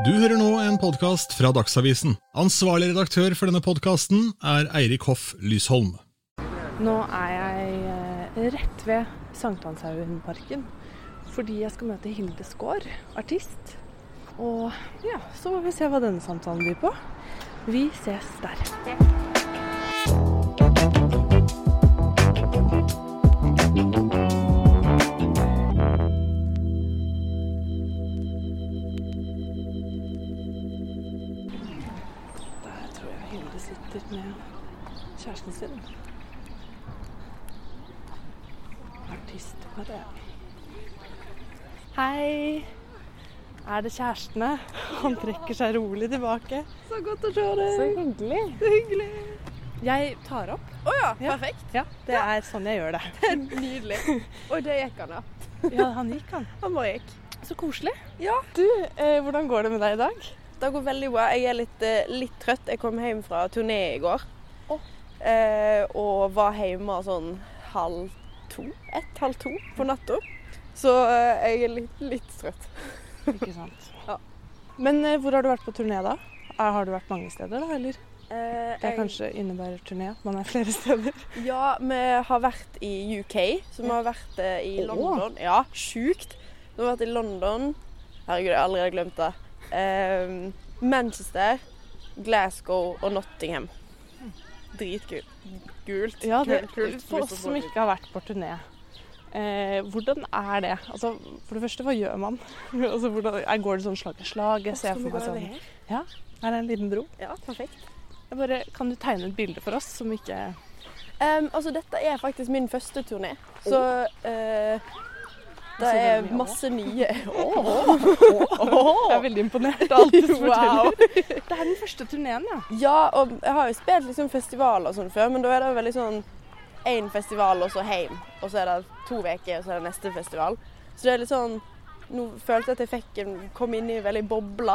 Du hører nå en podkast fra Dagsavisen. Ansvarlig redaktør for denne podkasten er Eirik Hoff Lysholm. Nå er jeg eh, rett ved Sankthanshaugenparken fordi jeg skal møte Hilde Skaar, artist. Og ja, så må vi se hva denne samtalen blir på. Vi ses der. Der kjæresten sin. Artist Maria. Hei! Er det kjærestene? Han trekker seg rolig tilbake. Så godt å se deg. Så hyggelig. Så hyggelig. Jeg tar opp. Å oh Ja. perfekt. Ja, det er sånn jeg gjør det. Nydelig. Og det gikk han, ja. Ja, han gikk, han. Han bare gikk. Så koselig. Ja. Du, eh, hvordan går det med deg i dag? Det går veldig bra. Jeg er litt, eh, litt trøtt. Jeg kom hjem fra turné i går. Eh, og var hjemme sånn halv to. Ett, halv to på natta. Så eh, jeg er litt, litt trøtt. Ikke sant. Ja. Men eh, hvor har du vært på turné da? Er, har du vært mange steder da, eller? Eh, Det jeg- kanskje innebærer turné, at man er flere steder. Ja, vi har vært i UK, så vi har vært eh, i London. London. Ja, sjukt. Vi har vært i London. Herregud, jeg har allerede glemt det. Eh, Manchester, Glasgow og Nottingham. Dritkult. Gult. Ja, det, Kult, kult. for oss som ikke har vært på turné. Eh, hvordan er det? Altså, for det første, hva gjør man? altså, hvordan, går det sånn slag i slag? Jeg ser for meg sånn? Ja, her er en liten bro. Ja, perfekt. Bare, kan du tegne et bilde for oss som ikke um, altså, dette er faktisk min første turné, så eh, det er masse nye Jeg er veldig imponert av alt du forteller. Wow. Det er den første turneen, ja. Ja, og jeg har jo spilt liksom festivaler og sånn før, men da er det veldig sånn én festival og så hjem. Og så er det to uker, og så er det neste festival. Så det er litt sånn Nå følte jeg at jeg fikk en, kom inn i en veldig boble.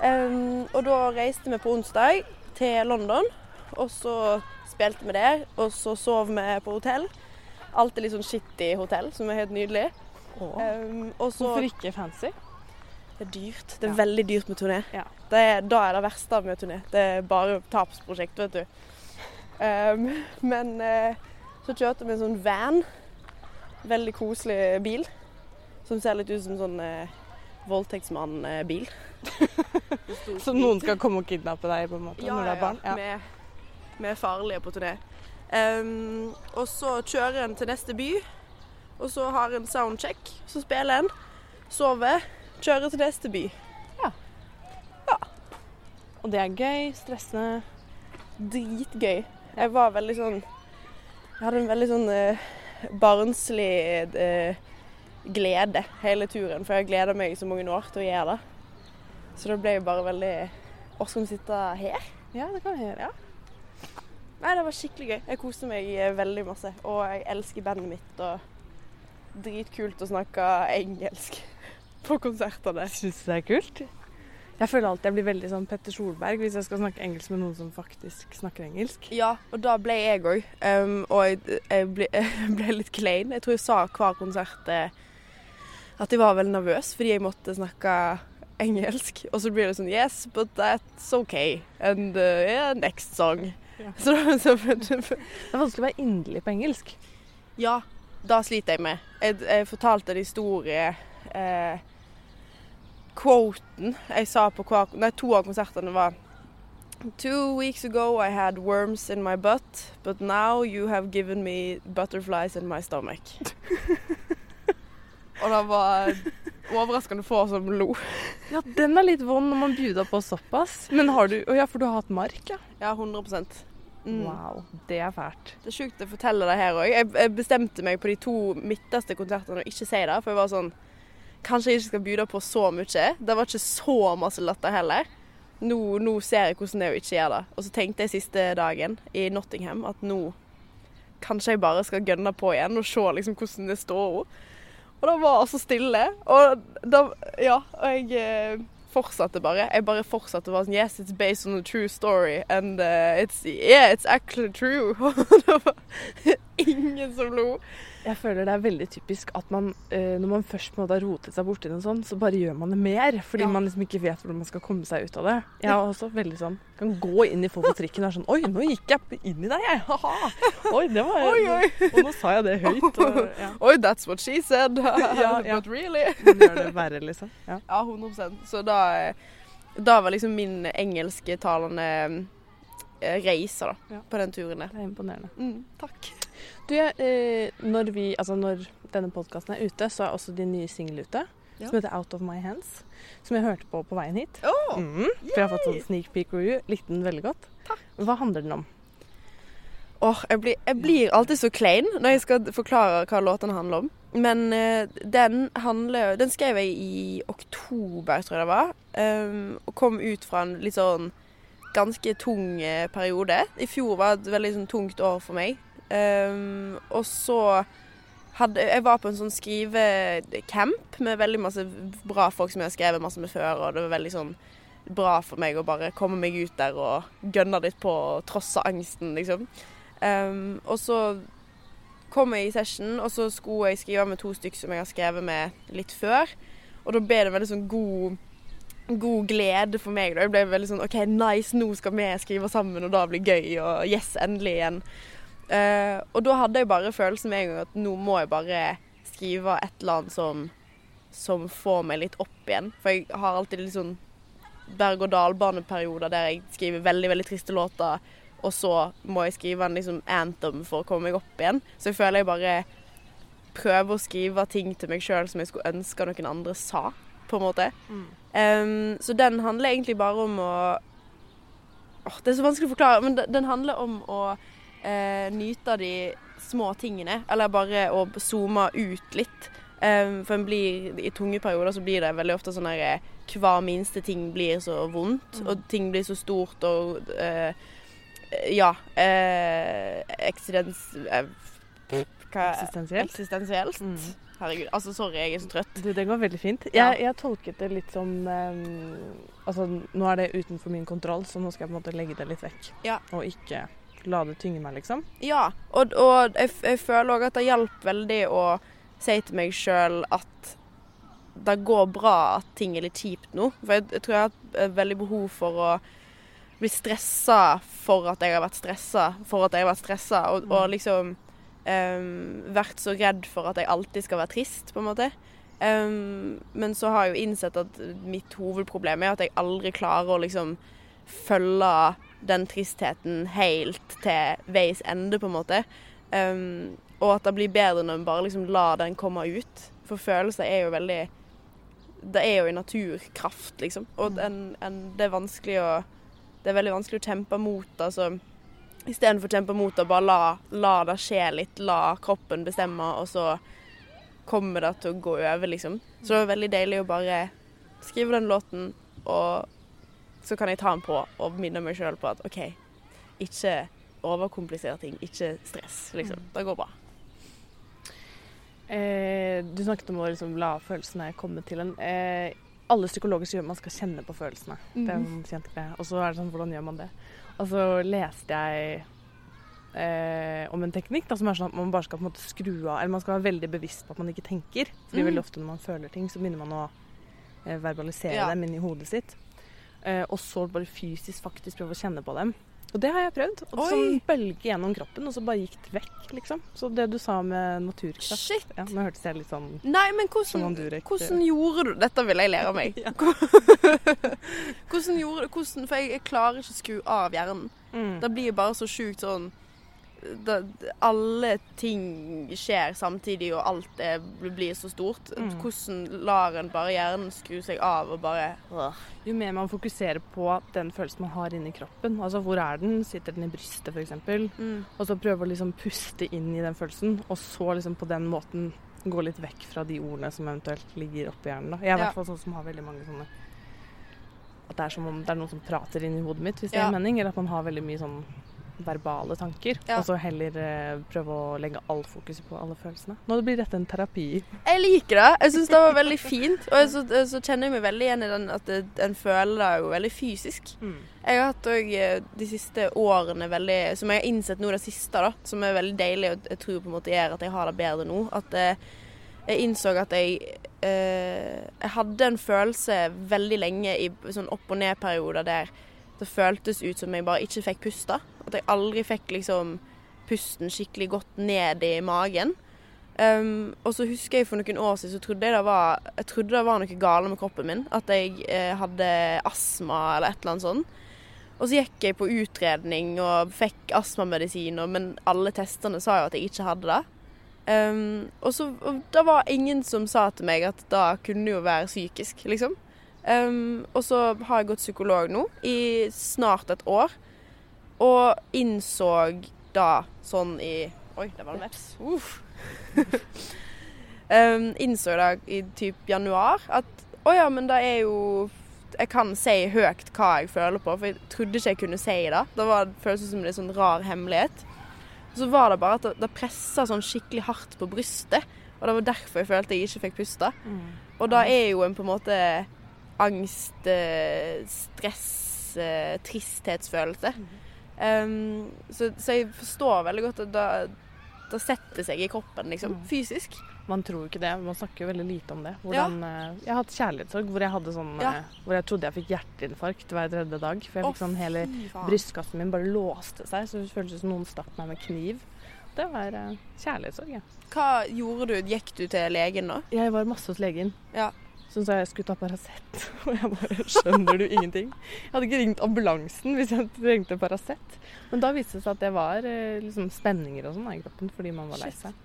Um, og da reiste vi på onsdag til London, og så spilte vi der. Og så sov vi på hotell. Alltid litt sånn shitty hotell, som er helt nydelig. Um, og så Hvorfor ikke fancy? det er dyrt. Det er Ja. veldig dyrt med turné. Ja. Det er, da er det verste med turné. Det er bare tapsprosjekt, vet du. Um, men uh, så kjørte vi en sånn van. Veldig koselig bil. Som ser litt ut som sånn uh, voldtektsmann-bil. Så noen skal komme og kidnappe deg på en måte ja, når du er barn? Ja, er- vi er farlige på turné. Um, og så kjører en til neste by, og så har en soundcheck. Så spiller en, sover, kjører til neste by. ja Og det er gøy, stressende. dritgøy. Jeg var veldig sånn Jeg hadde en veldig sånn eh, barnslig eh, glede hele turen, for jeg gleda meg i så mange år til å gjøre det. Så det ble jo bare veldig Å, skal vi sitte her? Ja, det kan vi gjøre. Nei, det var skikkelig gøy. Jeg koste meg eh, veldig masse. Og jeg elsker bandet mitt. Og dritkult å snakke engelsk på konsertene. Syns du det er kult? Jeg føler alltid jeg blir veldig sånn Petter Solberg hvis jeg skal snakke engelsk med noen som faktisk snakker engelsk. Ja, og da ble jeg òg. og jeg, jeg, ble, jeg ble litt klein. Jeg tror jeg sa hver konsert eh, at jeg var veldig nervøs fordi jeg måtte snakke engelsk. Og så blir det sånn Yes, but that's okay. And uh, yeah, next song. Ja. Så, så, Det er vanskelig å være inderlig på engelsk. ja, da sliter jeg med. Jeg, jeg fortalte en historie eh, Quoten jeg sa på hver Nei, to av konsertene var Two weeks ago I had worms in my butt, but now you have given me butterflies in my stomach. Og det var overraskende få som lo. Ja, den er litt vond når man bjuder på såpass. Men har du Å ja, for du har hatt mark, ja? Ja, 100 mm. Wow, det er fælt. Det er sjukt å fortelle det her òg. Jeg, jeg bestemte meg på de to midterste konsertene å ikke si det, for jeg var sånn Kanskje jeg ikke skal bjude på så mye. Det var ikke så masse latter heller. Nå, nå ser jeg hvordan det er å ikke gjøre det. Og så tenkte jeg siste dagen i Nottingham at nå kanskje jeg bare skal gønne på igjen og se liksom hvordan det står. Og det var så stille. Og da Ja, og jeg eh, fortsatte bare. Jeg bare fortsatte bare sånn Yes, it's based on a true story. And uh, it's Yeah, it's actually true. Og det var ingen som lo. Jeg føler det er veldig typisk at man, eh, når man først på en måte har rotet seg borti noe sånt, så bare gjør man det mer. Fordi Ja. man liksom ikke vet hvordan man skal komme seg ut av det. Jeg er også veldig sånn Kan gå inn i folk på trikken og er sånn Oi, nå gikk jeg inn i deg, jeg. Ha-ha. Oi, det var Oi, oi. Og nå sa jeg det høyt. Og, ja. Oi, that's what she said. Ja, ja. But really? Hun gjør det verre, liksom. Ja. Ja, 100% Så da, da var liksom min engelsktalende eh, reise da, Ja. på den turen der. Det er imponerende. Mm, takk. Du, eh, når, vi, altså når denne podkasten er ute, så er også din nye singel ute. Ja. Som heter Out of My Hands. Som jeg hørte på på veien hit. Oh, Mm, for jeg har fått sånn sneak peek review. Likte den veldig godt. Takk. Hva handler den om? Åh, jeg, blir, jeg blir alltid så klein når jeg skal forklare hva låtene handler om. Men uh, den handler Den skrev jeg i oktober, tror jeg det var. Um, og kom ut fra en litt sånn ganske tung periode. I fjor var et veldig sånn tungt år for meg. Um, og så hadde Jeg var på en sånn skrivecamp med veldig masse bra folk som jeg har skrevet masse med før, og det var veldig sånn bra for meg å bare komme meg ut der og gønne litt på og trosse angsten, liksom. Um, og så kom jeg i session, og så skulle jeg skrive med to stykker som jeg har skrevet med litt før. Og da ble det veldig sånn god, god glede for meg. Da. Jeg ble veldig sånn OK, nice, nå skal vi skrive sammen, og da blir det gøy. Og yes, endelig igjen. Eh, og da hadde jeg bare følelsen med en gang at nå må jeg bare skrive et eller annet som, som får meg litt opp igjen. For jeg har alltid litt sånn berg-og-dal-bane-perioder der jeg skriver veldig, veldig triste låter, og så må jeg skrive en liksom anthem for å komme meg opp igjen. Så jeg føler jeg bare prøver å skrive ting til meg sjøl som jeg skulle ønske noen andre sa, på en måte. Em, så den handler egentlig bare om å Åh, Det er så vanskelig å forklare, men den- den handler om å eh, nyte de små tingene. Eller bare å zoome ut litt. Em, for en blir, i tunge perioder så blir det veldig ofte sånn her eh, Hver minste ting blir så vondt, Mm. og ting blir så stort og eh, Ja. Eh, eksidens... Hva Eksistensielt. Eksistensielt. Mm. Herregud. Altså, sorry, jeg er så trøtt. Du, det går veldig fint. Ja. Jeg, jeg tolket det litt som um, Altså, nå er det utenfor min kontroll, så nå skal jeg på en måte legge det litt vekk. Ja. Og ikke la det tynge meg, liksom. Ja, og, og jeg, jeg føler òg at det hjalp veldig å si til meg sjøl at det går bra at ting er litt kjipt nå. For jeg, jeg tror jeg har hatt eh, veldig behov for å bli stressa for at jeg har vært stressa, for at jeg har vært stressa, og, og liksom um, vært så redd for at jeg alltid skal være trist, på en måte. Um, men så har jeg jo innsett at mitt hovedproblem er at jeg aldri klarer å liksom følge den tristheten helt til veis ende, på en måte. Um, og at det blir bedre når en bare liksom lar den komme ut. For følelser er jo veldig Det er jo en naturkraft, liksom. Og en, en, det er vanskelig å Det er veldig vanskelig å kjempe mot. Altså istedenfor å kjempe mot det, bare la, la det skje litt. La kroppen bestemme, og så kommer det til å gå over, liksom. Så det var veldig deilig å bare skrive den låten, og så kan jeg ta den på og minne meg sjøl på at OK, ikke overkomplisere ting. Ikke stress, liksom. Det går bra. Eh, du snakket om å liksom la følelsene komme til en. Eh, alle psykologer sier at man skal kjenne på følelsene. Det er en kjent greie. Og så er det sånn, hvordan gjør man det? Og så leste jeg eh, om en teknikk da, som er sånn at man bare skal på en måte skru av Eller man skal være veldig bevisst på at man ikke tenker. Fordi Mm. veldig ofte når man føler ting, så begynner man å eh, verbalisere Ja. dem inni hodet sitt. Eh, og så bare fysisk faktisk prøve å kjenne på dem. Og det har jeg prøvd. Og det sånn bølge gjennom kroppen, og så bare gikk det vekk, liksom. Så det du sa med naturkraft Shit! ja, Nå hørtes jeg litt sånn Nei, men hvordan, hvordan gjorde du Dette vil jeg lære meg. Ja. hvordan gjorde du hvordan, For jeg, jeg klarer ikke å skru av hjernen. mm. Det blir bare så sjukt sånn det, Alle ting skjer samtidig, og alt er, blir så stort. Mm. Hvordan lar en bare hjernen skru seg av og bare øh. Jo mer man fokuserer på den følelsen man har inni kroppen, altså hvor er den, sitter den i brystet f.eks., mm. og så prøve å liksom puste inn i den følelsen, og så liksom på den måten gå litt vekk fra de ordene som eventuelt ligger oppi hjernen. Da. Jeg er i Ja. hvert fall sånn som har veldig mange sånne At det er som om det er noen som prater inni hodet mitt, hvis det Ja. en mening, eller at man har veldig mye sånn verbale tanker, Ja. og så heller eh, prøve å legge all fokuset på alle følelsene. Nå blir dette en terapi. Jeg liker det. Jeg syns det var veldig fint. Og så, så kjenner jeg meg veldig igjen i den at det, en føler det jo veldig fysisk. Jeg har hatt òg de siste årene veldig Som jeg har innsett nå det siste, da. Som er veldig deilig, og jeg tror på en måte gjør at jeg har det bedre nå. At eh, jeg innså at jeg eh, Jeg hadde en følelse veldig lenge i sånn opp og ned-perioder der det føltes ut som jeg bare ikke fikk puste. At jeg aldri fikk liksom pusten skikkelig godt ned i magen. Um, og så husker jeg for noen år siden så trodde jeg det var, jeg trodde det var noe galt med kroppen min. At jeg eh, hadde astma eller et eller annet sånt. Og så gikk jeg på utredning og fikk astmamedisin, men alle testene sa jo at jeg ikke hadde det. Um, og så og det var ingen som sa til meg at det kunne jo være psykisk, liksom. Um, og så har jeg gått psykolog nå i snart et år, og innså da sånn i Oi, det var en veps. Uff. um, innså da i typ januar at å ja, men det er jo Jeg kan si høyt hva jeg føler på, for jeg trodde ikke jeg kunne si det. Det var, det føltes som en sånn rar hemmelighet. Så var det bare at det, det pressa sånn skikkelig hardt på brystet. Og det var derfor jeg følte jeg ikke fikk puste. Og da er jo en på en måte angst, eh, stress, eh, tristhetsfølelse. Um, så, så jeg forstår veldig godt at da, da setter seg i kroppen, liksom. Mm. Fysisk. Man tror ikke det. Man snakker jo veldig lite om det. Hvordan, ja. Jeg har hatt kjærlighetssorg hvor jeg hadde sånn Ja. eh, Hvor jeg trodde jeg fikk hjerteinfarkt hver tredje dag. For jeg fikk sånn hele brystkassen min bare låste seg, så det føltes som noen stakk meg med kniv. Det var eh, kjærlighetssorg, ja. Hva gjorde du? Gikk du til legen da? Jeg var masse hos legen. Ja. Så sa jeg skulle ta Paracet, og jeg bare skjønner du ingenting. Jeg hadde ikke ringt ambulansen hvis jeg trengte Paracet. Men da viste det seg at det var eh, liksom spenninger og sånn i kroppen fordi man var lei seg.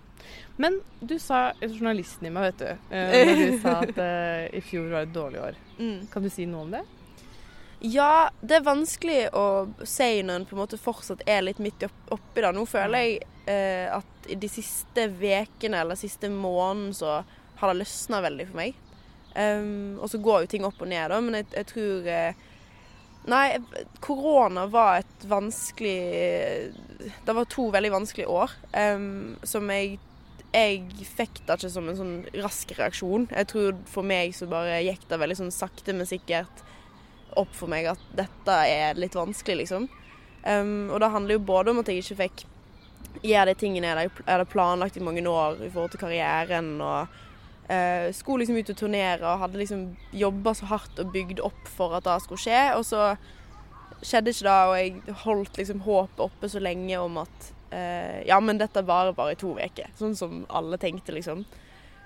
Men du sa journalisten i meg, vet du, eh, når du sa at uh, i fjor var et dårlig år. Mm. Kan du si noe om det? Ja, det er vanskelig å si når en på en måte fortsatt er litt midt opp- oppi det. Nå føler jeg uh, at i de siste ukene eller siste måneden så har det løsna veldig for meg. Um, og så går jo ting opp og ned, da, men jeg, jeg tror eh, Nei, korona var et vanskelig Det var to veldig vanskelige år um, som jeg jeg fikk det ikke som en sånn rask reaksjon. Jeg tror for meg så bare gikk det veldig sånn sakte, men sikkert opp for meg at dette er litt vanskelig, liksom. Um, og det handler jo både om at jeg ikke fikk gjøre de tingene jeg hadde planlagt i mange år i forhold til karrieren, og eh, skulle liksom ut og turnere og hadde liksom jobba så hardt og bygd opp for at det skulle skje, og så skjedde ikke det, og jeg holdt liksom håpet oppe så lenge om at eh, ja, men dette varer bare i to uker, sånn som alle tenkte, liksom.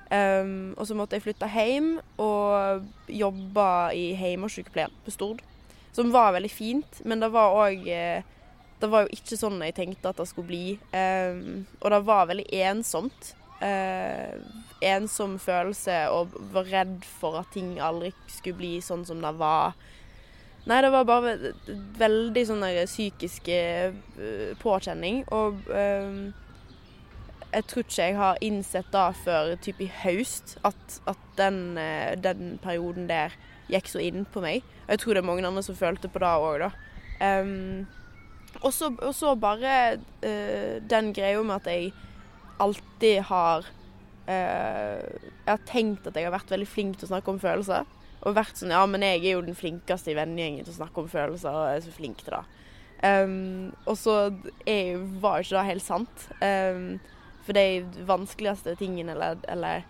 Um, og så måtte jeg flytte hjem og jobbe i hjemmesykepleien på Stord. Som var veldig fint, men det var òg Det var jo ikke sånn jeg tenkte at det skulle bli. Um, og det var veldig ensomt. Uh, ensom følelse og var redd for at ting aldri skulle bli sånn som det var. Nei, det var bare veldig sånn psykisk eh, påkjenning. Og um, jeg tror ikke jeg har innsett da før typ i høst at, at den, eh, den perioden der gikk så inn på meg. Og jeg tror det er mange andre som følte på det òg, da. Um, og så bare uh, den greia med at jeg alltid har Jeg har tenkt at jeg har vært veldig flink til å snakke om følelser. Og vært sånn Ja, men jeg er jo den flinkeste i vennegjengen til å snakke om følelser, og jeg er så flink til det. Um, og så er, var jo ikke det helt sant. Um, for de vanskeligste tingene, eller, eller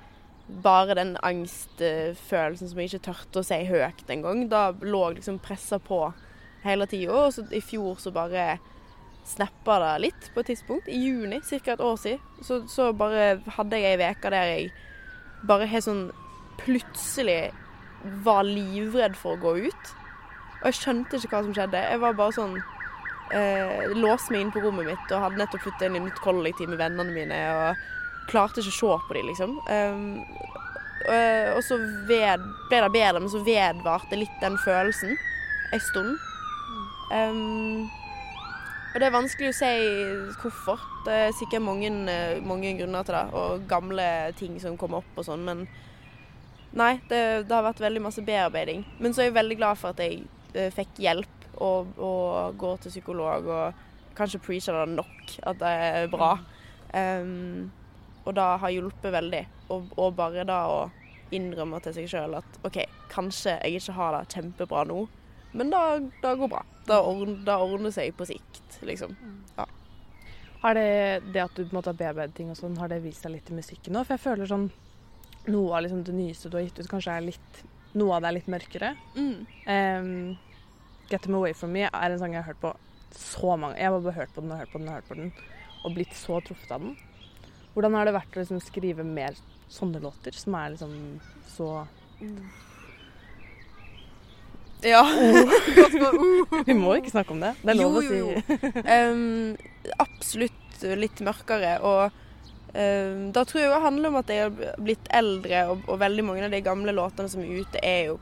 bare den angstfølelsen som jeg ikke tørte å si høyt engang, da lå liksom pressa på hele tida. Og så i fjor så bare snappa det litt på et tidspunkt. I juni, ca. et år siden. Så, så bare hadde jeg ei uke der jeg bare helt sånn plutselig var livredd for å gå ut. Og jeg skjønte ikke hva som skjedde. Jeg var bare sånn eh, Låste meg inn på rommet mitt og hadde nettopp flytta inn i nytt kollektiv med vennene mine. og klarte ikke å se på dem, liksom. Um, og, så ved, ble det bedre, men så vedvarte litt den følelsen en stund. Um, og det er vanskelig å si hvorfor. Det er sikkert mange, eh, mange grunner til det, og gamle ting som kommer opp og sånn, men nei, det, det har vært veldig masse bearbeiding. Men så er jeg veldig glad for at jeg eh, fikk hjelp og, og går til psykolog og kanskje preacher det nok, at det er bra. Um, og det har hjulpet veldig. Og, og bare da å innrømme til seg sjøl at OK, kanskje jeg ikke har det kjempebra nå, men det, går bra. Det ordner, ordner, seg på sikt, liksom. Ja. Har det, det at du på en måte har bearbeidet ting og sånn, har det vist seg litt i musikken nå? For jeg føler sånn noe av liksom det nyeste du har gitt ut, kanskje er litt Noe av det er litt mørkere. Mm. Um, 'Get Them Away From Me' er en sang jeg har hørt på så mange Jeg har bare hørt på den og hørt på den og hørt på den, og blitt så truffet av den. Hvordan har det vært å liksom skrive mer sånne låter, som er liksom så Ja. Vi må ikke snakke om det. Det er lov å si. Jo, jo. um, absolutt litt mørkere. Og um, da tror jeg det handler om at jeg har blitt eldre, og, og, veldig mange av de gamle låtene som er ute, er jo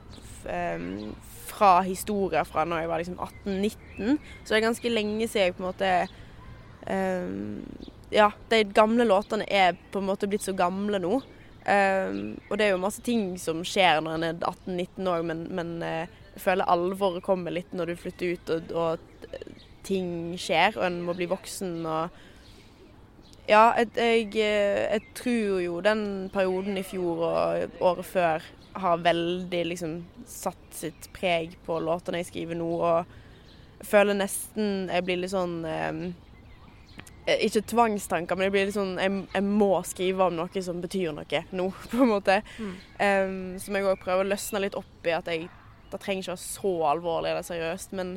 um, fra historier fra når jeg var liksom 18-19. Så det er ganske lenge siden jeg på en måte Ja, de gamle låtene er på en måte blitt så gamle nå. og det er jo masse ting som skjer når en er 18-19 òg, men, men uh, jeg føler alvoret kommer litt når du flytter ut og, og ting skjer, og en må bli voksen og Ja, jeg, jeg, jeg, tror jo den perioden i fjor og året før har veldig liksom satt sitt preg på låtene jeg skriver nå, og jeg føler nesten jeg blir litt sånn eh, ikke tvangstanker, men jeg blir litt sånn jeg, jeg, må skrive om noe som betyr noe nå, på en måte. Mm. Um, som jeg òg prøver å løsne litt opp i. At jeg det trenger ikke være så alvorlig eller seriøst, men,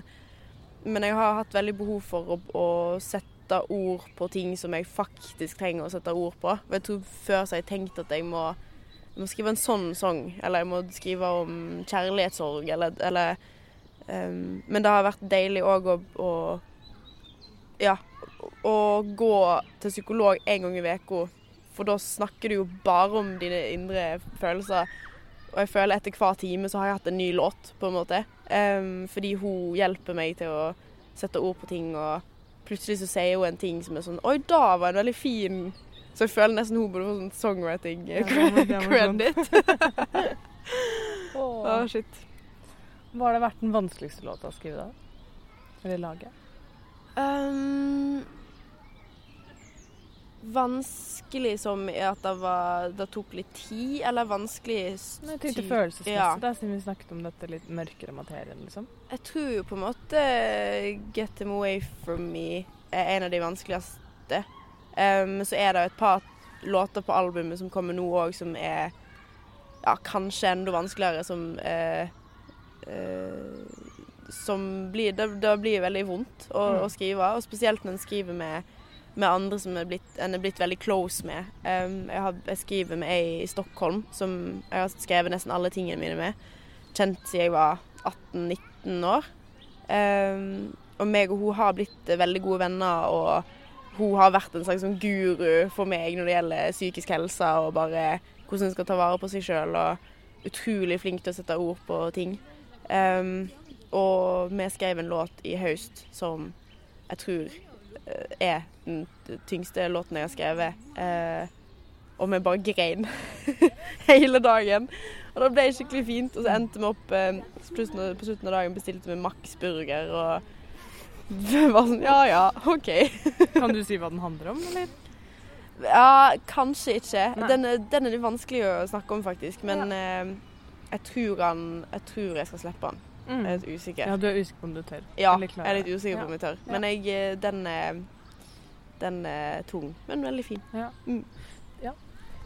men, jeg har hatt veldig behov for å, å, sette ord på ting som jeg faktisk trenger å sette ord på. Jeg tror Før så har jeg tenkt at jeg må, jeg må, skrive en sånn sang, eller jeg må skrive om kjærlighetssorg, eller, eller um, Men det har vært deilig òg å, å, Ja, å gå til psykolog en gang i uka, for da snakker du jo bare om dine indre følelser. Og jeg føler etter hver time så har jeg hatt en ny låt, på en måte. Um, fordi hun hjelper meg til å sette ord på ting, og plutselig så sier hun en ting som er sånn Oi, da var en veldig fin Så jeg føler nesten hun burde få sånn songwriting-credit. Å, oh, shit. Hva har det vært den vanskeligste låta å skrive, da? Eller lage? Um, vanskelig som i at det, var, det, tok litt tid, eller vanskelig Jeg tenkte følelsesmessig, ja. da, siden vi snakket om dette litt mørkere materien, liksom. Jeg tror jo på en måte 'Get Them Away From Me' er en av de vanskeligste. Men um, så er det jo et par låter på albumet som kommer nå òg, som er ja, kanskje enda vanskeligere, som uh, uh, Som blir det, det, blir veldig vondt å, mm. å skrive, og spesielt når en skriver med med andre som er blitt, en er blitt veldig close med. Um, jeg, har, jeg, skriver med ei i Stockholm som jeg har skrevet nesten alle tingene mine med. Kjent siden jeg var 18-19 år. Um, og meg og hun har blitt veldig gode venner, og hun har vært en slags sånn guru for meg når det gjelder psykisk helse og bare hvordan en skal ta vare på seg sjøl, og utrolig flink til å sette ord på ting. Um, og vi skrev en låt i høst som jeg tror er den tyngste låten jeg har skrevet. Eh, og vi bare grein hele dagen. Og det ble skikkelig fint. Og så endte vi opp eh, på slutten av dagen bestilte vi Max burger og det var sånn Ja ja, OK. kan du si hva den handler om, eller? Ja, kanskje ikke. Den, den, er litt vanskelig å snakke om, faktisk. Men ja. eh, jeg, tror han, jeg tror jeg skal slippe den. Mm. Jeg er litt usikker. Ja, Du er usikker på om du tør? Ja, jeg er litt usikker på om jeg tør. Men jeg, eh, den, er, den er tung, men veldig fin. Ja. Mm. ja.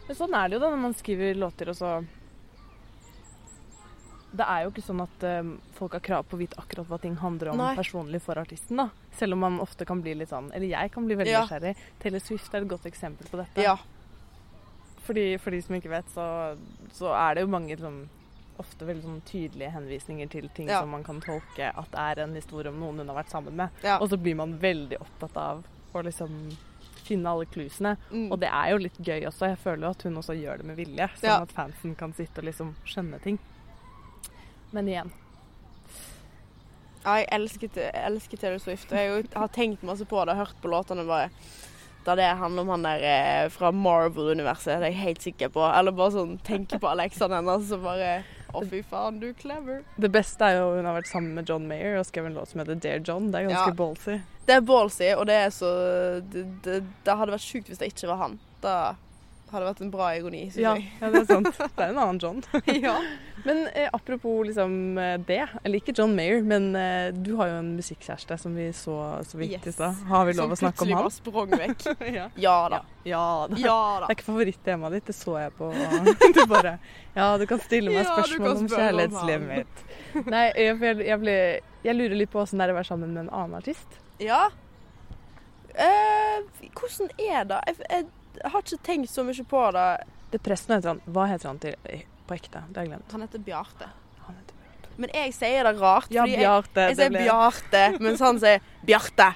Men sånn er det jo da når man skriver låter, og så Det er jo ikke sånn at um, folk har krav på å vite akkurat hva ting handler om Nei. personlig for artisten, da. Selv om man ofte kan bli litt sånn Eller jeg kan bli veldig ja. nysgjerrig. Taylor Swift er et godt eksempel på dette. Ja. Fordi, for de som ikke vet, så, så er det jo mange liksom ofte veldig sånn tydelige henvisninger til ting ja. som man kan tolke at det er en historie om noen hun har vært sammen med. Ja. Og så blir man veldig opptatt av å liksom finne alle klusene. Mm. Og det er jo litt gøy også. Jeg føler jo at hun også gjør det med vilje, sånn ja. at fansen kan sitte og liksom skjønne ting. Men igjen. Ja, jeg elsker, elsker Taylor Swift. Og jeg har tenkt masse på det, hørt på låtene bare da det handler om han der eh, fra Marvel-universet, det er jeg helt sikker på. Eller bare sånn tenke på Alexander hennes og bare Å, fy faen, du er clever. Det beste er jo hun har vært sammen med John Mayer og skrevet en låt som heter Dear John. Det er ganske Ja. ballsy. Det er ballsy, og det er så Det, det, det hadde vært sjukt hvis det ikke var han. Da hadde vært en bra ironi, syns Ja, jeg. ja, det er sant. Det er en annen John. ja. Men eh, apropos liksom eh, det, eller ikke John Mayer, men eh, du har jo en musikkjæreste som vi så så vidt i stad. Har vi lov å snakke om han? Som plutselig bare sprang vekk. ja. Ja da. ja da. Ja Det er ikke favorittemaet ditt, det så jeg på Du bare Ja, du kan stille meg spørsmål om kjærlighetslivet mitt. Nei, jeg, jeg, jeg, ble, jeg lurer litt på åssen det er å være sammen med en annen artist. Ja. Eh, hvordan er det? Jeg, jeg, har ikke tenkt så mye på det. Det presten heter han Hva heter han til, på ekte? Det har jeg glemt. Han heter Bjarte. Han heter Bjarte. Men jeg sier det rart. Ja, fordi jeg, Bjarte. jeg sier Bjarte, mens han sier Bjarte.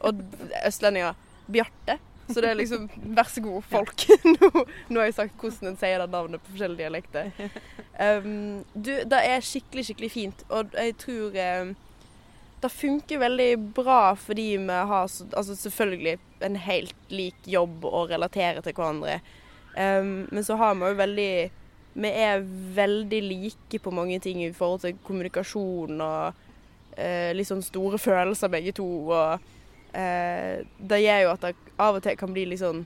Og østlendinger Bjarte. Så det er liksom Vær så god, folk. nå, nå har jeg sagt hvordan en sier det navnet på forskjellige dialekter. Um, du, det er skikkelig, skikkelig fint. Og jeg tror um, det funker veldig bra fordi vi har altså selvfølgelig en helt lik jobb å relatere til hverandre. Um, men så har vi jo veldig Vi er veldig like på mange ting i forhold til kommunikasjon og uh, litt sånn store følelser begge to. Og uh, det gjør jo at det av og til kan bli litt sånn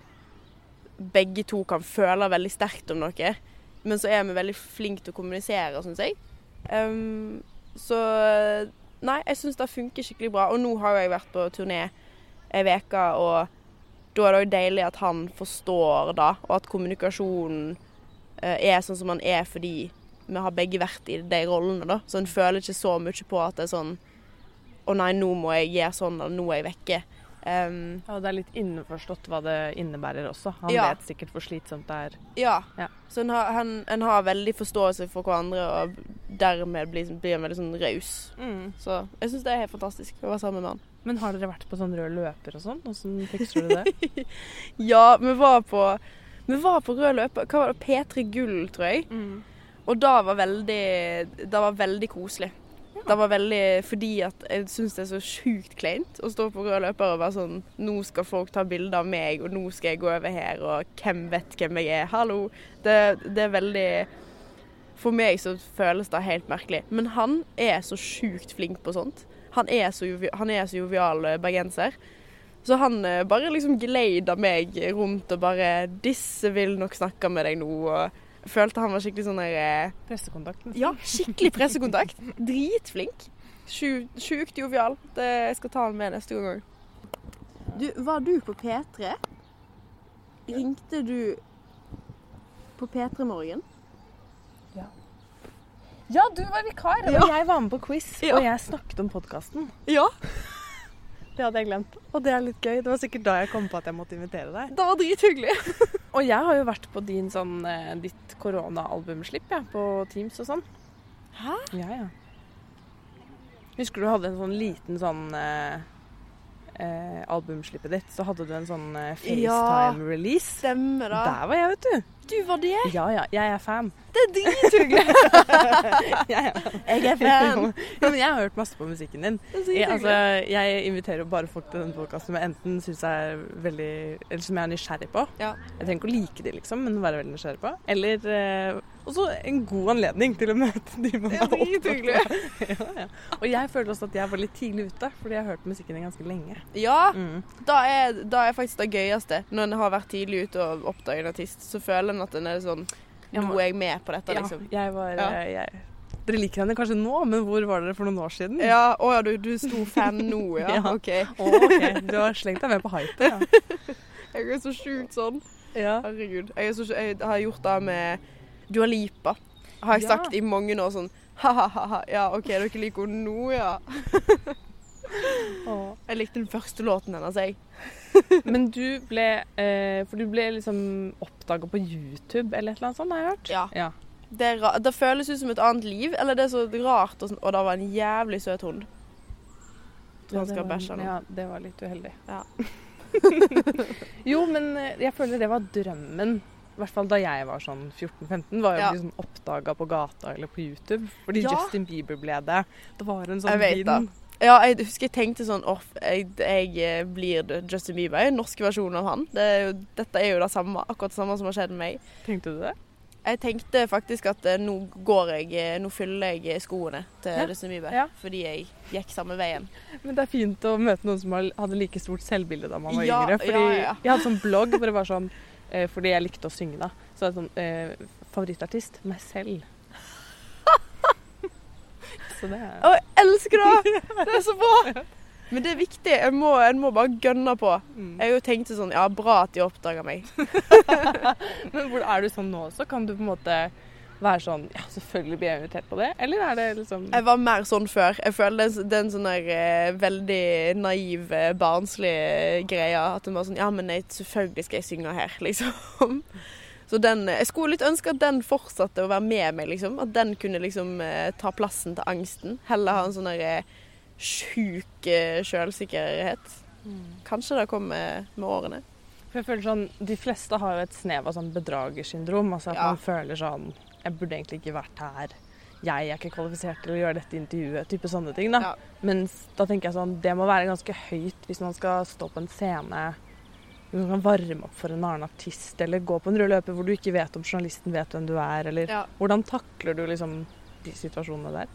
Begge to kan føle veldig sterkt om noe, men så er vi veldig flinke til å kommunisere, syns jeg. Um, så Nei, jeg syns det funker skikkelig bra. Og nå har jeg vært på turné ei uke, og da er det òg deilig at han forstår det, og at kommunikasjonen eh, er sånn som han er fordi vi har begge vært i de rollene, da. Så en føler ikke så mye på at det er sånn Å nei, nå må jeg gjøre sånn, eller nå er jeg vekke. Um, og det er litt innforstått hva det innebærer også. Han Ja. vet sikkert hvor slitsomt det er. ja. Ja. Så en har, han, en har veldig forståelse for hverandre, og dermed blir, blir en veldig sånn raus. Så jeg syns det er helt fantastisk å være sammen med han. Men har dere vært på sånn rød løper og sånn? Åssen fikser du det? Ja, vi var på Vi var på rød løper. Hva var det? P3 Gull, tror jeg. Og da var veldig Det var veldig koselig. Det var veldig fordi at jeg syns det er så sjukt kleint å stå på rød løper og være sånn Nå skal folk ta bilde av meg, og nå skal jeg gå over her, og hvem vet hvem jeg er? Hallo. Det, det er veldig For meg så føles det helt merkelig. Men han er så sjukt flink på sånt. Han er så, han er så jovial eh, bergenser. Så han eh, bare liksom gleder meg rundt og bare 'Disse vil nok snakke med deg nå', og følte han var skikkelig sånn der eh, Pressekontakt. nesten. ja, skikkelig pressekontakt. Dritflink. Sjukt jovial. Det, jeg skal ta han med neste gang òg. Du, var du på P3? Ringte du på P3 Morgen? Ja, du var vikar, og Ja. jeg var med på quiz. Ja. Og jeg snakket om podkasten. Ja. Det hadde jeg glemt. Og det er litt gøy. Det var sikkert da jeg kom på at jeg måtte invitere deg. Det var drithyggelig. Og jeg har jo vært på din sånn, eh, ditt koronaalbumslipp ja, på Teams og sånn. Hæ? Ja, ja. Husker du hadde en sånn liten sånn eh, eh, albumslippet ditt, så hadde du en sånn eh, FaceTime-release. Stemmer da. Der var jeg, vet du. Du var det? Ja ja, jeg er fan. Det er drithyggelig. jeg, Jeg er fan. ja, men jeg har hørt masse på musikken din. Jeg, altså, jeg inviterer bare folk til denne podkasten som jeg enten syns er veldig Eller som jeg er nysgjerrig på. Ja. Jeg trenger ikke å like de, liksom, men være veldig nysgjerrig på. Eller eh, også en god anledning til å møte de man har opptatt ja, ja. Og jeg føler også at jeg var litt tidlig ute, fordi jeg har hørt musikken din ganske lenge. Ja, Mm. da er, da er faktisk det gøyeste. Når en har vært tidlig ute og oppdaget en artist, så føler en at en er sånn Nå er jeg med på dette, Ja, liksom. jeg var Ja. eh, jeg, Dere liker henne kanskje nå, men hvor var dere for noen år siden? Ja, Å ja, du, du stor fan nå, ja? Ja. OK. Oh, ok, Du har slengt deg med på hype, ja. Jeg er så sjukt sånn. ja. Herregud. Jeg, så, jeg har gjort det med Dua Lipa. Har jeg Ja. sagt i mange år sånn ha-ha-ha. Ja, OK, dere liker henne nå, ja. Jeg likte den første låten hennes, jeg. Men du ble eh, For du ble liksom oppdaga på YouTube eller et eller annet sånt, har jeg hørt? Ja. ja. Det, det føles ut som et annet liv, eller det er så rart, og, sånn, og det var en jævlig søt hund. Tror han skal bæsje nå. Ja, det var litt uheldig. Ja. jo, men eh, jeg føler det var drømmen. I hvert fall da jeg var sånn 14-15, var jeg Ja. liksom oppdaga på gata eller på YouTube. Fordi Ja. Justin Bieber ble det. Det var en sånn vind. Ja, jeg husker jeg tenkte sånn Åh, jeg, jeg eh, blir Justin Bieber. En norsk versjon av han. Det er jo, dette er jo det samme, akkurat det samme som har skjedd med meg. Tenkte du det? Jeg tenkte faktisk at eh, nå går jeg eh, Nå fyller jeg skoene til Ja. Justin Bieber. Ja. Fordi jeg gikk samme veien. Men det er fint å møte noen som hadde like stort selvbilde da man var Ja, yngre. Fordi ja, ja. Jeg hadde sånn blogg hvor det var sånn Fordi jeg likte å synge, da. Så er det sånn eh, Favorittartist meg selv. Det Å, jeg elsker det! Det er så bra! Men det er viktig. Jeg må, må bare gønne på. mm. Jeg jo tenkte sånn Ja, bra at de oppdaga meg. Men er du sånn nå også? Kan du på en måte være sånn Ja, selvfølgelig blir jeg invitert på det. Eller er det liksom Jeg var mer sånn før. Jeg føler det en- det er en sånn der eh, veldig naiv, eh, barnslig greie. At den var sånn Ja, men jeg, selvfølgelig skal jeg synge her, liksom. Så den Jeg skulle litt ønske at den fortsatte å være med meg, liksom. At den kunne liksom eh, ta plassen til angsten. Heller ha en sånn der eh, sjuk eh, sjølsikkerhet. Kanskje det kommer med årene. For jeg føler sånn, De fleste har jo et snev av sånn bedragersyndrom. Altså at Ja. man føler sånn Jeg burde egentlig ikke vært her. Jeg er ikke kvalifisert til å gjøre dette intervjuet. Type sånne ting. da. Ja. Mens da tenker jeg sånn Det må være ganske høyt hvis man skal stå på en scene man kan varme opp for en annen artist, eller gå på en rød løper hvor du ikke vet om journalisten vet hvem du er, eller Ja. Hvordan takler du liksom de situasjonene der?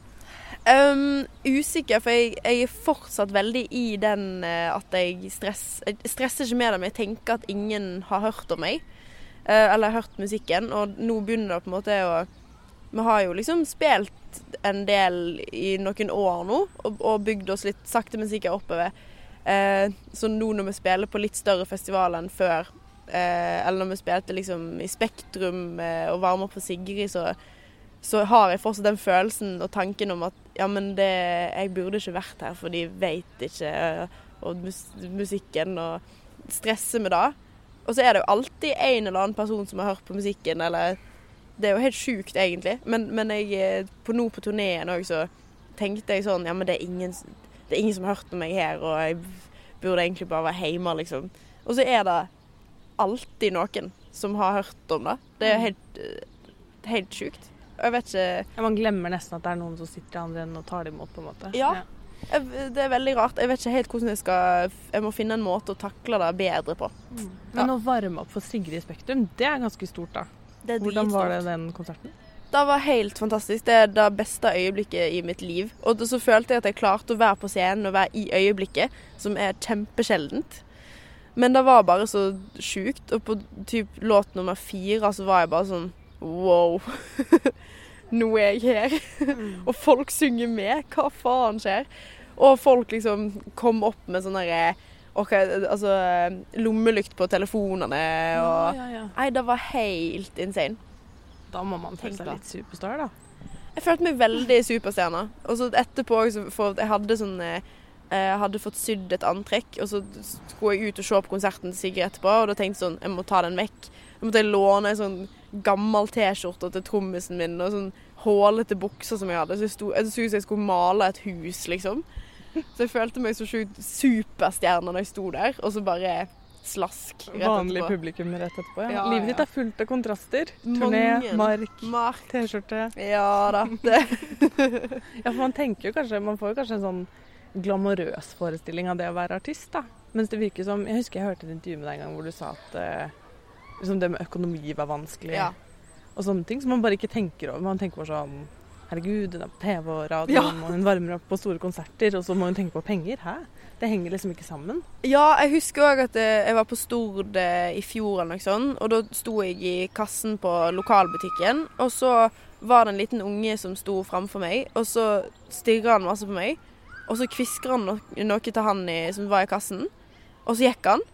Um, usikker, for jeg, jeg er fortsatt veldig i den uh, at jeg stress, jeg stresser ikke med det, men jeg tenker at ingen har hørt om meg. Uh, eller hørt musikken. Og nå begynner det på en måte å Vi har jo liksom spilt en del i noen år nå, og, og bygd oss litt sakte, men sikkert oppover. Eh, så nå når vi spiller på litt større festivaler enn før, eh, eller når vi spilte liksom i Spektrum eh, og varmer for Sigrid, så så har jeg fortsatt den følelsen og tanken om at ja, men det, jeg burde ikke vært her, for de vet ikke og mus musikken og stresser med det. Og så er det jo alltid en eller annen person som har hørt på musikken, eller Det er jo helt sjukt, egentlig. Men, men jeg, på nå på turneen òg, så tenkte jeg sånn Ja, men det er, ingen, det er ingen som har hørt om meg her, og jeg burde egentlig bare være hjemme, liksom. Og så er det alltid noen som har hørt om det. Det er helt, eh, helt sjukt. Jeg vet ikke Ja, man glemmer nesten at det er noen som sitter i andre enden og tar det imot. på en måte. Ja. jeg, Det er veldig rart. Jeg vet ikke helt hvordan jeg skal Jeg må finne en måte å takle det bedre på. Men å varme opp for Sigrid Spektrum, det er ganske stort, da. Hvordan var det den konserten? Det var helt fantastisk. Det er det beste øyeblikket i mitt liv. Og så følte jeg at jeg klarte å være på scenen og være i øyeblikket, som er kjempesjeldent. Men det var bare så sjukt. Og på typ låt nummer fire så var jeg bare sånn wow. Nå er jeg her. og folk synger med. Hva faen skjer? Og folk liksom kom opp med sånne derre ok, altså, lommelykt på telefonene og ja, ja. Nei, det var helt insane. Da må man føle seg litt superstar, da. Jeg følte meg veldig superstjerne. Og så etterpå for jeg hadde sånn eh, Jeg hadde fått sydd et antrekk, og så skulle jeg ut og se på konserten til Sigrid etterpå, og da tenkte jeg sånn Jeg må ta den vekk. Da måtte jeg låne en sånn gammel T-skjorte til trommisen min, og sånn hålete bukser som jeg hadde. Så jeg sto, jeg så ut som jeg skulle male et hus, liksom. Så jeg følte meg så sjukt superstjerne når jeg sto der, og så bare slask Vanlig etterpå. publikum rett etterpå. Ja. Ja, Livet ditt er fullt av kontraster. Turné, Mange. mark, Mark. T-skjorte. Ja da. Det. Ja, for man tenker jo kanskje Man får jo kanskje en sånn glamorøs forestilling av det å være artist, da. Mens det virker som Jeg husker jeg hørte et intervju med deg en gang hvor du sa at eh, liksom det med økonomi var vanskelig. Ja. Og sånne ting som man bare ikke tenker over. Man tenker bare sånn Herregud, hun er på TV og radio, og hun varmer opp på store konserter, og så må hun tenke på penger. Hæ? Det henger liksom ikke sammen. Ja, jeg husker òg at eh, jeg var på Stord eh, i fjor eller noe sånt, og da sto jeg i kassen på lokalbutikken, og så var det en liten unge som sto framfor meg, og så stirra han masse på meg, og så kvisker han no noe til han i, som var i kassen, og så gikk han,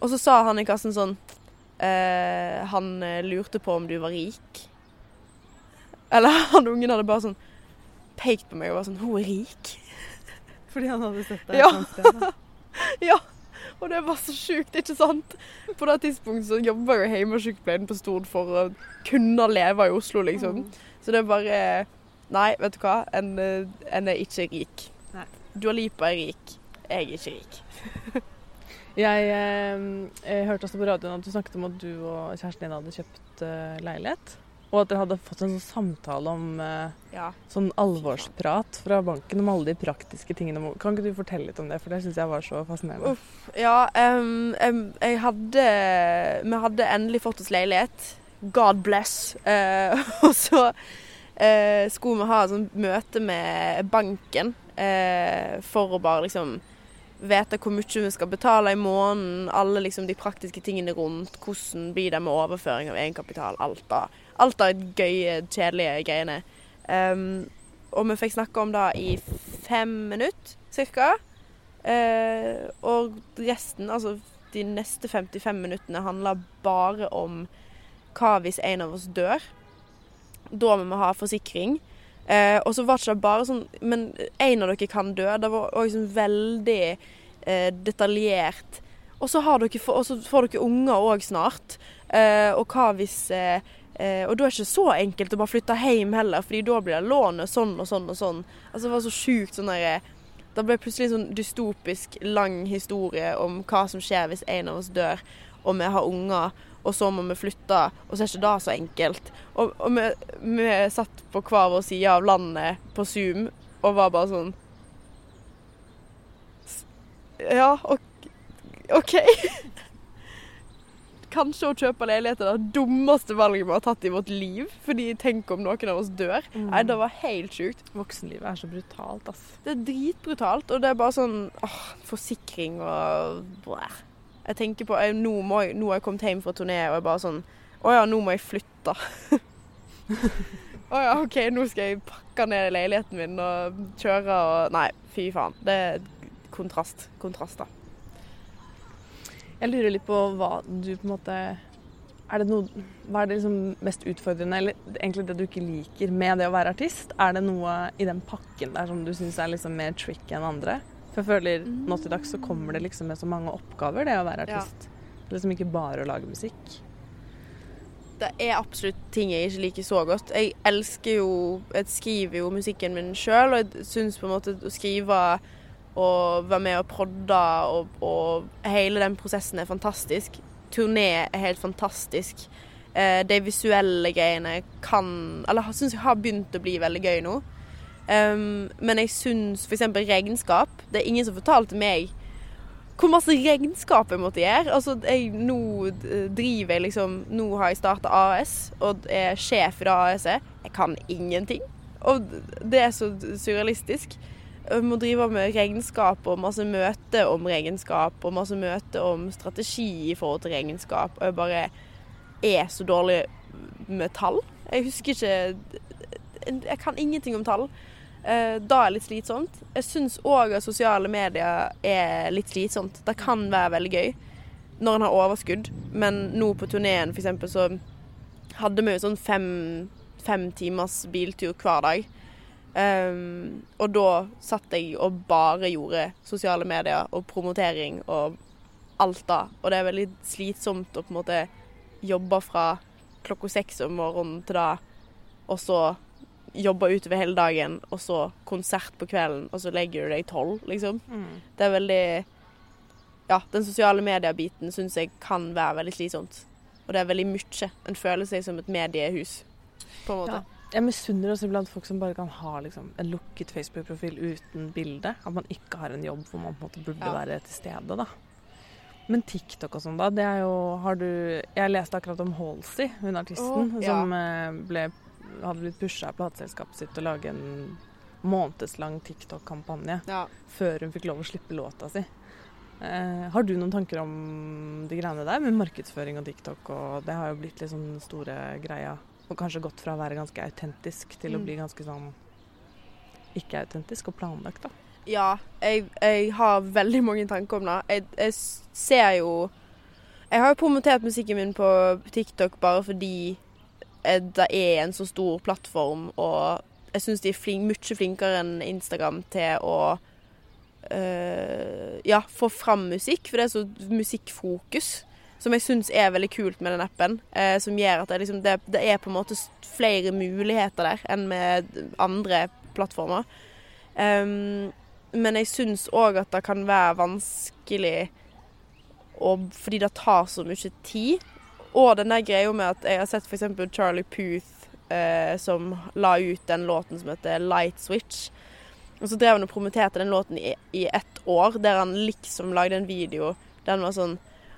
og så sa han i kassen sånn eh, Han eh, lurte på om du var rik. Eller han ungen hadde bare sånn pekt på meg og var sånn Hun er rik. Fordi han hadde sett deg Ja. et sted. Ja, og det var så sjukt, ikke sant? På det tidspunktet så jobba jo hjemmesykepleien på Stord for å kunne leve i Oslo, liksom. Så det er bare Nei, vet du hva? En, en er ikke rik. Nei. Dua Lipa er rik. Jeg er ikke rik. Jeg, eh, jeg hørte også på radioen at du snakket om at du og kjæresten din hadde kjøpt eh, leilighet. Og at dere hadde fått en sånn samtale om eh, Ja. sånn alvorsprat fra banken om alle de praktiske tingene. Kan ikke du fortelle litt om det, for det syns jeg var så fascinerende. Ja, um, jeg hadde Vi hadde endelig fått oss leilighet God bless. Uh, og så uh, skulle vi ha et sånt møte med banken uh, for å bare liksom vite hvor mye vi skal betale i måneden, alle liksom de praktiske tingene rundt, hvordan blir det med overføring av egenkapital, alt da. Alt av gøye, kjedelige greiene. Um, og vi fikk snakke om det i fem minutter, cirka. Uh, og resten, altså de neste 55 minuttene, handler bare om hva hvis en av oss dør. Da må vi ha forsikring. Uh, og så var det ikke bare sånn Men en av dere kan dø. Det var òg sånn veldig uh, detaljert. Og så, får dere unger òg snart. Og hva hvis eh, eh, Og da er det ikke så enkelt å bare flytte hjem heller, fordi da blir det lånet sånn og sånn og sånn. Altså Det var så sjukt sånn derre Det ble plutselig en sånn dystopisk lang historie om hva som skjer hvis en av oss dør, og vi har unger og så må vi flytte, og så er ikke det så enkelt. Og, og vi, vi, satt på hver vår side av landet på Zoom og var bare sånn Ja, OK. Kanskje å kjøpe leilighet er det dummeste valget vi har tatt i vårt liv. Fordi tenk om noen av oss dør. Mm. Nei, det var helt sjukt. Voksenlivet er så brutalt, ass. Det er dritbrutalt. Og det er bare sånn åh, forsikring og blæh. Jeg tenker på jeg, nå, må jeg, nå har jeg kommet hjem fra turné og jeg bare sånn Å ja, nå må jeg flytte. Å ja, OK, nå skal jeg pakke ned leiligheten min og kjøre og Nei, fy faen. Det er kontrast. Kontraster. Jeg lurer litt på hva du på en måte er det noe, Hva er det liksom mest utfordrende, eller egentlig det du ikke liker med det å være artist? Er det noe i den pakken der som du syns er liksom mer tricky enn andre? For jeg føler nå til dags så kommer det liksom med så mange oppgaver, det å være artist. Ja. Liksom ikke bare å lage musikk. Det er absolutt ting jeg ikke liker så godt. Jeg elsker jo Jeg skriver jo musikken min sjøl, og jeg syns på en måte å skrive og være med og prodde og, og, hele den prosessen er fantastisk. Turné er helt fantastisk. Eh, de visuelle greiene kan Eller syns jeg har begynt å bli veldig gøy nå. Um, men jeg syns f.eks. regnskap Det er ingen som fortalte meg hvor masse regnskap jeg måtte gjøre. Altså, jeg, nå driver jeg liksom Nå har jeg starta AS og er sjef i det AS-et. Jeg kan ingenting. Og det er så surrealistisk. Jeg må drive med regnskap og masse møte om regnskap og masse møte om strategi i forhold til regnskap. Og jeg bare er så dårlig med tall. Jeg husker ikke Jeg kan ingenting om tall. Eh, da er det litt slitsomt. Jeg syns òg at sosiale medier er litt slitsomt. Det kan være veldig gøy når en har overskudd, men nå på turneen f.eks. så hadde vi jo sånn fem, fem timers biltur hver dag. Um, og da satt jeg og bare gjorde sosiale medier og promotering og alt da. Og det er veldig slitsomt å på en måte jobbe fra klokka seks om morgenen til da, og så jobbe utover hele dagen, og så konsert på kvelden, og så legger du deg tolv, liksom. Mm. Det er veldig Ja, den sosiale mediebiten syns jeg kan være veldig slitsomt. Og det er veldig mye. En føler seg som et mediehus, på en måte. Ja. Jeg misunner også iblant folk som bare kan ha liksom, en lukket Facebook-profil uten bilde. At man ikke har en jobb hvor man på en måte burde ja. være til stede, da. Men TikTok og sånn, da. Det er jo Har du Jeg leste akkurat om Halsey, hun artisten, oh, ja. som eh, ble hadde blitt pusha av plateselskapet sitt til å lage en månedslang TikTok-kampanje ja. før hun fikk lov å slippe låta si. Eh, har du noen tanker om de greiene der med markedsføring og TikTok? og Det har jo blitt litt sånn store greia. Og kanskje gått fra å være ganske autentisk til mm. å bli ganske sånn ikke-autentisk og planlagt, da. Ja, jeg, jeg, har veldig mange tanker om det. Jeg, jeg ser jo Jeg har jo promotert musikken min på TikTok bare fordi Eh, det er en så stor plattform, og jeg syns de er flink, mye flinkere enn Instagram til å øh, ja, få fram musikk, for det er så musikkfokus. Som jeg syns er veldig kult med den appen. Eh, som gjør at det, liksom, det, det, er på en måte flere muligheter der enn med andre plattformer. Um, men jeg syns òg at det kan være vanskelig og, fordi det tar så mye tid. Og den der greia med at jeg har sett f.eks. Charlie Puth eh, som la ut den låten som heter Light Switch. Og så drev han og promoterte den låten i, i ett år, der han liksom lagde en video der han var sånn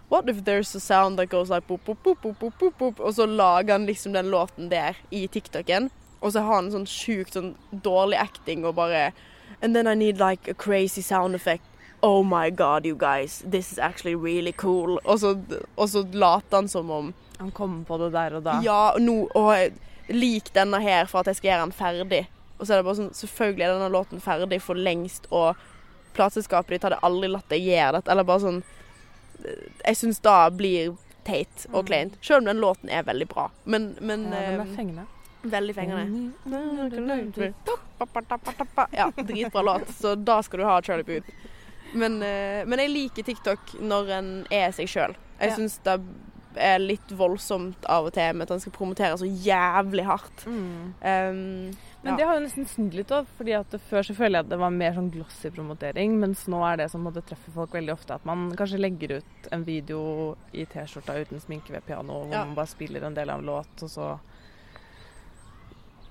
What if there's a sound that goes like boop, boop, boop, boop, boop, boop, boop, Og så lager han liksom den låten der i TikToken. Og så har han sånn sjukt sånn dårlig acting og bare And then I need like a crazy sound effect. Oh my god, you guys. This is actually really cool. Og så, og så later han som om Han kommer på det der og da. Ja, no, Og lik denne her for at jeg skal gjøre den ferdig. Og så er det bare sånn Selvfølgelig er denne låten ferdig for lengst, og plateselskapet ditt hadde aldri latt deg gjøre dette. Eller bare sånn Jeg syns da blir teit og kleint. Selv om den låten er veldig bra. Men, men Ja, den eh, er fengende. Veldig fengende. Ja, dritbra låt. Så da skal du ha Charlie Booth. Men, eh, men jeg liker TikTok når en er seg sjøl. Jeg syns det er litt voldsomt av og til med at han skal promotere så jævlig hardt. Mm. Um, Men Ja. det har jo nesten snudd litt òg, fordi at før så føler jeg at det var mer sånn glossy promotering, mens nå er det som måtte treffe folk veldig ofte at man kanskje legger ut en video i T-skjorta uten sminke ved piano, hvor Ja. man bare spiller en del av en låt, og så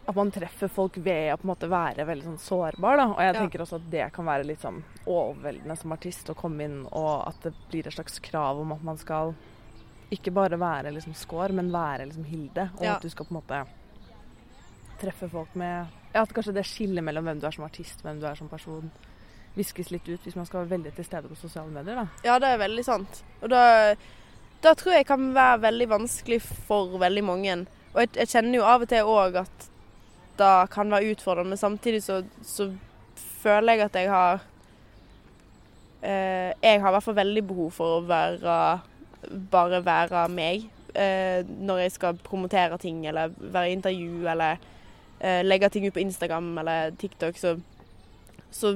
At man treffer folk ved å på en måte være veldig sånn sårbar, da. Og jeg Ja. tenker også at det kan være litt sånn overveldende som artist å komme inn, og at det blir et slags krav om at man skal ikke bare være liksom score, men være liksom Hilde. Og Ja. at du skal på en måte treffe folk med ja, At kanskje det skillet mellom hvem du er som artist, hvem du er som person, viskes litt ut hvis man skal være veldig til stede på sosiale medier. da. Ja, det er veldig sant. Og da, da tror jeg kan være veldig vanskelig for veldig mange. Og jeg, jeg kjenner jo av og til òg at det kan være utfordrende, men samtidig så, så føler jeg at jeg har eh, Jeg har i hvert fall veldig behov for å være bare være meg eh, når jeg skal promotere ting eller være i intervju eller legge ting ut på Instagram eller TikTok, så, så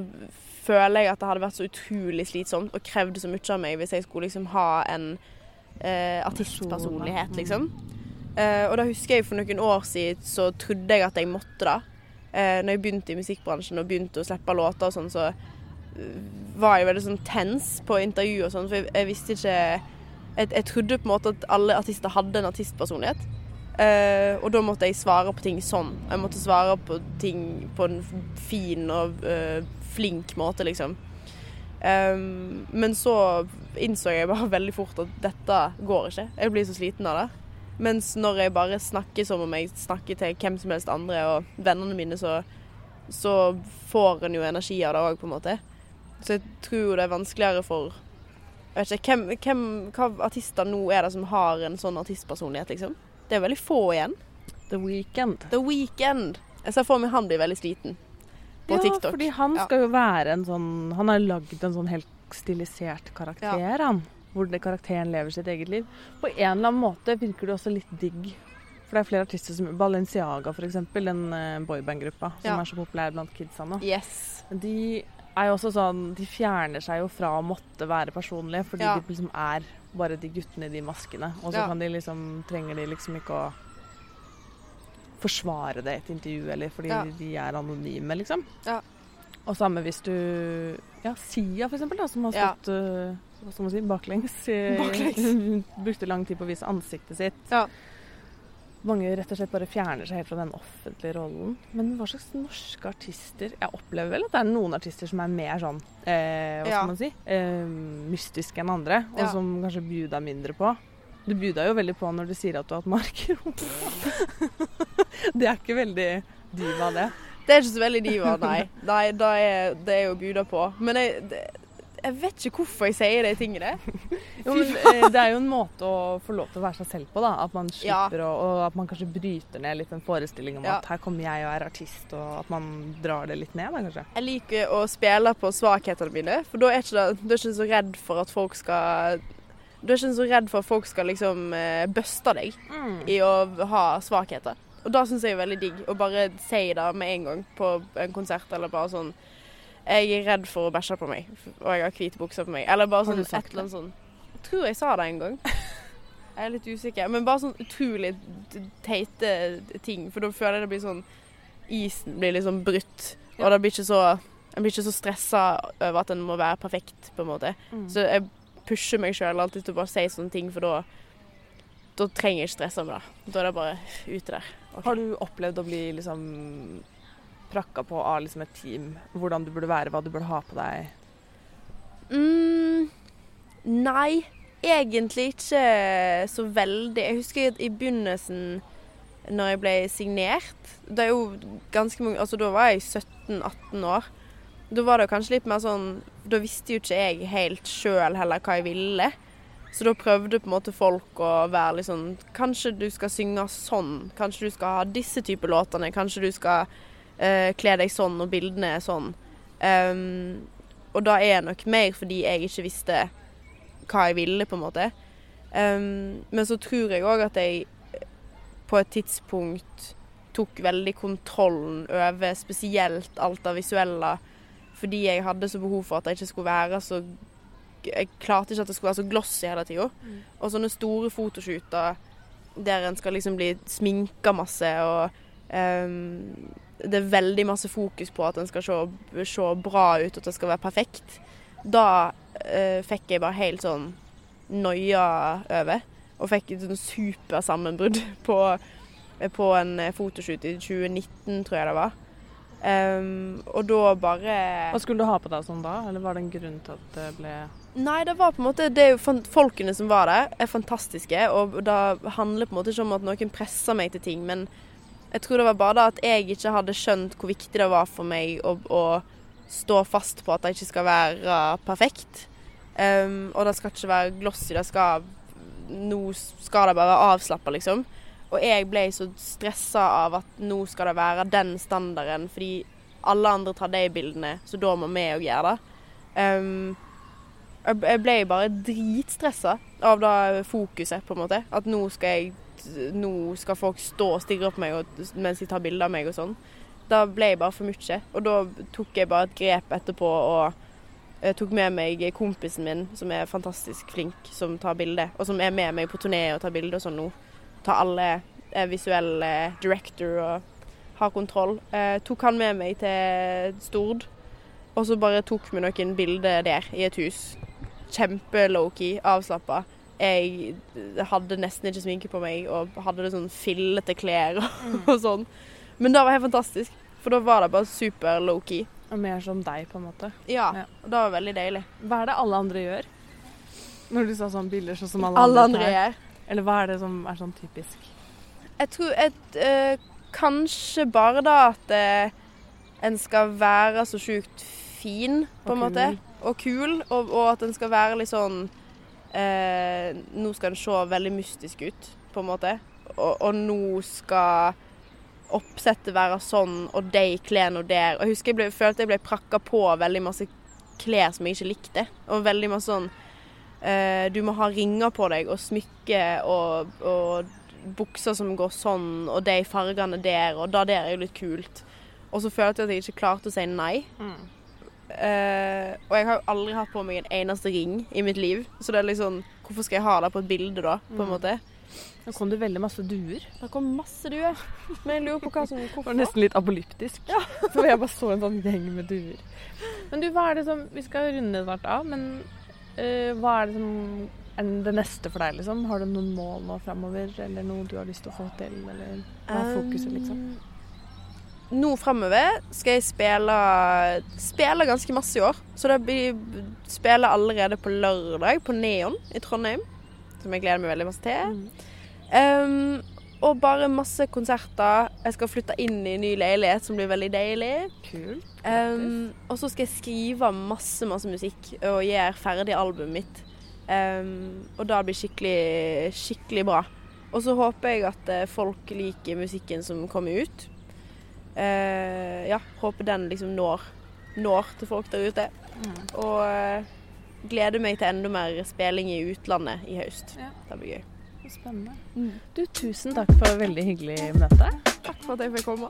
føler jeg at det hadde vært så utrolig slitsomt og krevd så mye av meg hvis jeg skulle liksom ha en eh, artistpersonlighet, liksom. Eh, og da husker jeg for noen år siden så trodde jeg at jeg måtte det. Eh, når jeg begynte i musikkbransjen og begynte å slippe låter og sånn, så eh, var jeg veldig sånn tens på intervju og sånn, for jeg, jeg visste ikke jeg, jeg trodde på en måte at alle artister hadde en artistpersonlighet. Eh, og da måtte jeg svare på ting sånn. Jeg måtte svare på ting på en fin og uh, flink måte, liksom. Um, men så innså jeg bare veldig fort at dette går ikke. Jeg blir så sliten av det. Mens når jeg bare snakker som om jeg snakker til hvem som helst andre og vennene mine, så, så får en jo energi av det òg, på en måte. Så jeg tror det er vanskeligere for jeg vet ikke, hvem, hvem, Hva artister nå er det som har en sånn artistpersonlighet, liksom? Det er veldig få igjen. The Weekend. The Weekend. Jeg ser for meg han blir veldig sliten på ja, TikTok. fordi han skal jo være en sånn Han har lagd en sånn helt stilisert karakter, han. Hvor det karakteren lever sitt eget liv. På en eller annen måte virker det også litt digg. For det er flere artister som Balenciaga, f.eks., den uh, boyband-gruppa som Ja. er så populær blant kidsa nå. Yes. De er jo også sånn De fjerner seg jo fra å måtte være personlige, fordi Ja. de liksom er bare de guttene i de maskene. Og så Ja. kan de liksom trenger de liksom ikke å forsvare det i et intervju, eller fordi Ja. de er anonyme, liksom. Ja. Og samme hvis du Ja, Sia, for eksempel, da, som har stått øh, hva skal man si, baklengs. Baklengs. brukte lang tid på å vise ansiktet sitt. Ja. Mange rett og slett bare fjerner seg helt fra den offentlige rollen. Men hva slags norske artister Jeg opplever vel at det er noen artister som er mer sånn eh, Hva Ja. skal man si? Eh, mystiske enn andre, og Ja. som kanskje bjuda mindre på. Du bjuda jo veldig på når du sier at du har hatt marker. det er ikke veldig diva, det. Det er ikke så veldig diva, nei. Nei, det er, det er jo bjuda på. Men jeg, det, jeg vet ikke hvorfor jeg sier de tingene. Jo, men, eh, det er jo en måte å få lov til å være seg selv på, da. At man Ja. slipper å Og at man kanskje bryter ned litt en forestilling om Ja. at her kommer jeg og er artist, og at man drar det litt ned, da kanskje. Jeg liker å spille på svakhetene mine, for da er ikke det, du er ikke så redd for at folk skal Du er ikke så redd for at folk skal liksom eh, buste deg i å ha svakheter. Og da syns jeg er veldig digg. Å bare si det med en gang på en konsert, eller bare sånn Jeg er redd for å bæsje på meg, og jeg har hvite bukser på meg. Eller bare sånn et eller annet sånn. Jeg tror jeg sa det en gang. Jeg er litt usikker. Men bare sånn utrolig teite ting. For da føler jeg det blir sånn Isen blir liksom brutt. Og det blir ikke så Jeg blir ikke så stressa over at den må være perfekt, på en måte. Mm. Så jeg pusher meg sjøl alltid til å bare si sånne ting, for da da trenger jeg ikke stresse med det. Da er det bare ute der. Okay. Har du opplevd å bli liksom prakka på av liksom et team? Hvordan du burde være, hva du burde ha på deg? Mm, nei. egentlig ikke så veldig. Jeg husker i begynnelsen, når jeg ble signert Det er jo ganske mange Altså, da var jeg 17-18 år. Da var det kanskje litt mer sånn Da visste jo ikke jeg helt sjøl heller hva jeg ville. Så da prøvde på en måte folk å være litt sånn Kanskje du skal synge sånn? Kanskje du skal ha disse typer låtene? Kanskje du skal uh, kle deg sånn, og bildene er sånn? Um, og da er det nok mer fordi jeg ikke visste hva jeg ville, på en måte. Um, men så tror jeg òg at jeg på et tidspunkt tok veldig kontrollen over spesielt alt av visuelle, fordi jeg hadde så behov for at jeg ikke skulle være så Jeg klarte ikke at det skulle være så glossy hele tida. Mm. Og sånne store fotoshooter der en skal liksom bli sminka masse og det er veldig masse fokus på at en skal se, se bra ut, og at det skal være perfekt. Da uh, fikk jeg bare helt sånn noia over. Og fikk et sånn supersammenbrudd på, på en fotoshoot i 2019, tror jeg det var. Um, og da bare Hva skulle du ha på deg sånn da, eller var det en grunn til at det ble Nei, det var på en måte Det er jo Folkene som var der, er fantastiske, og det handler på en måte ikke om at noen presser meg til ting, men jeg tror det var bare da at jeg ikke hadde skjønt hvor viktig det var for meg å, å stå fast på at det ikke skal være perfekt. Um, og det skal ikke være glossy. Det skal Nå skal det bare være avslappa, liksom. Og jeg ble så stressa av at nå skal det være den standarden, fordi alle andre tar de bildene, så da må vi òg gjøre det. Um, jeg ble bare dritstressa av det fokuset, på en måte. At nå skal jeg nå skal folk stå og stirre på meg og, mens de tar bilder av meg og sånn. Da ble jeg bare for mye. Og da tok jeg bare et grep etterpå og jeg tok med meg kompisen min, som er fantastisk flink, som tar bilde. Og som er med meg på turné og tar bilde og sånn nå. Tar alle er visuell director og har kontroll. Eh, tok han med meg til Stord, og så bare tok vi noen bilder der i et hus. Kjempe low-key, avslappa jeg hadde nesten ikke sminke på meg og hadde det sånn fillete klær og, mm. og sånn. Men det var helt fantastisk, for da var det bare super low-key. Og mer som deg, på en måte. Ja, ja. det var veldig deilig. Hva er det alle andre gjør? Når du sa sånn bilder sånn som alle, alle andre, andre gjør. Eller hva er det som er sånn typisk? Jeg tror et, øh, Kanskje bare da at øh, en skal være så sjukt fin, på en måte. Og kul. Og, og at en skal være litt sånn Eh, nå skal den se veldig mystisk ut, på en måte. Og, og nå skal oppsettet være sånn, og de klærne der. Og jeg husker jeg ble, følte jeg ble prakka på veldig masse klær som jeg ikke likte. Og veldig masse sånn eh, Du må ha ringer på deg, og smykke og, og bukser som går sånn, og de fargene der, og da der er jo litt kult. Og så følte jeg at jeg ikke klarte å si nei. Mm. Uh, og jeg har jo aldri hatt på meg en eneste ring i mitt liv. Så det er liksom Hvorfor skal jeg ha det på et bilde, da? På en mm. måte. Nå kom det veldig masse duer. Det kom masse duer. Men jeg lurer på hva som hvorfor. Det var nesten litt apolyptisk. Ja. For jeg bare så en sånn gjeng med duer. Men du, hva er det som Vi skal runde snart av, men uh, hva er det som er det neste for deg, liksom? Har du noen mål nå framover, eller noe du har lyst til å få til, eller hva er fokuset, liksom? Um, nå framover skal jeg spille, spille ganske masse i år. Så det blir spille allerede på lørdag på Neon i Trondheim. Som jeg gleder meg veldig masse til. Mm. Um, og bare masse konserter. Jeg skal flytte inn i ny leilighet som blir veldig deilig. Kult. Um, og så skal jeg skrive masse, masse musikk og gjøre ferdig albumet mitt. Um, og da blir skikkelig, skikkelig bra. Og så håper jeg at eh, folk liker musikken som kommer ut Eh, ja, håper den liksom når, når til folk der ute. Mm. Og eh, gleder meg til enda mer spilling i utlandet i høst. Ja. Det blir gøy. Spennende. Mm. Du, tusen takk for et veldig hyggelig møte. Takk for at jeg fikk komme.